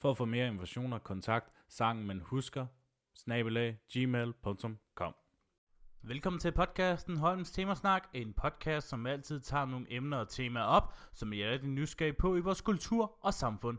For at få mere informationer, kontakt sangen man husker, snabelag, gmail.com. Velkommen til podcasten Holms Temasnak, en podcast, som altid tager nogle emner og temaer op, som I er rigtig nysgerrige på i vores kultur og samfund.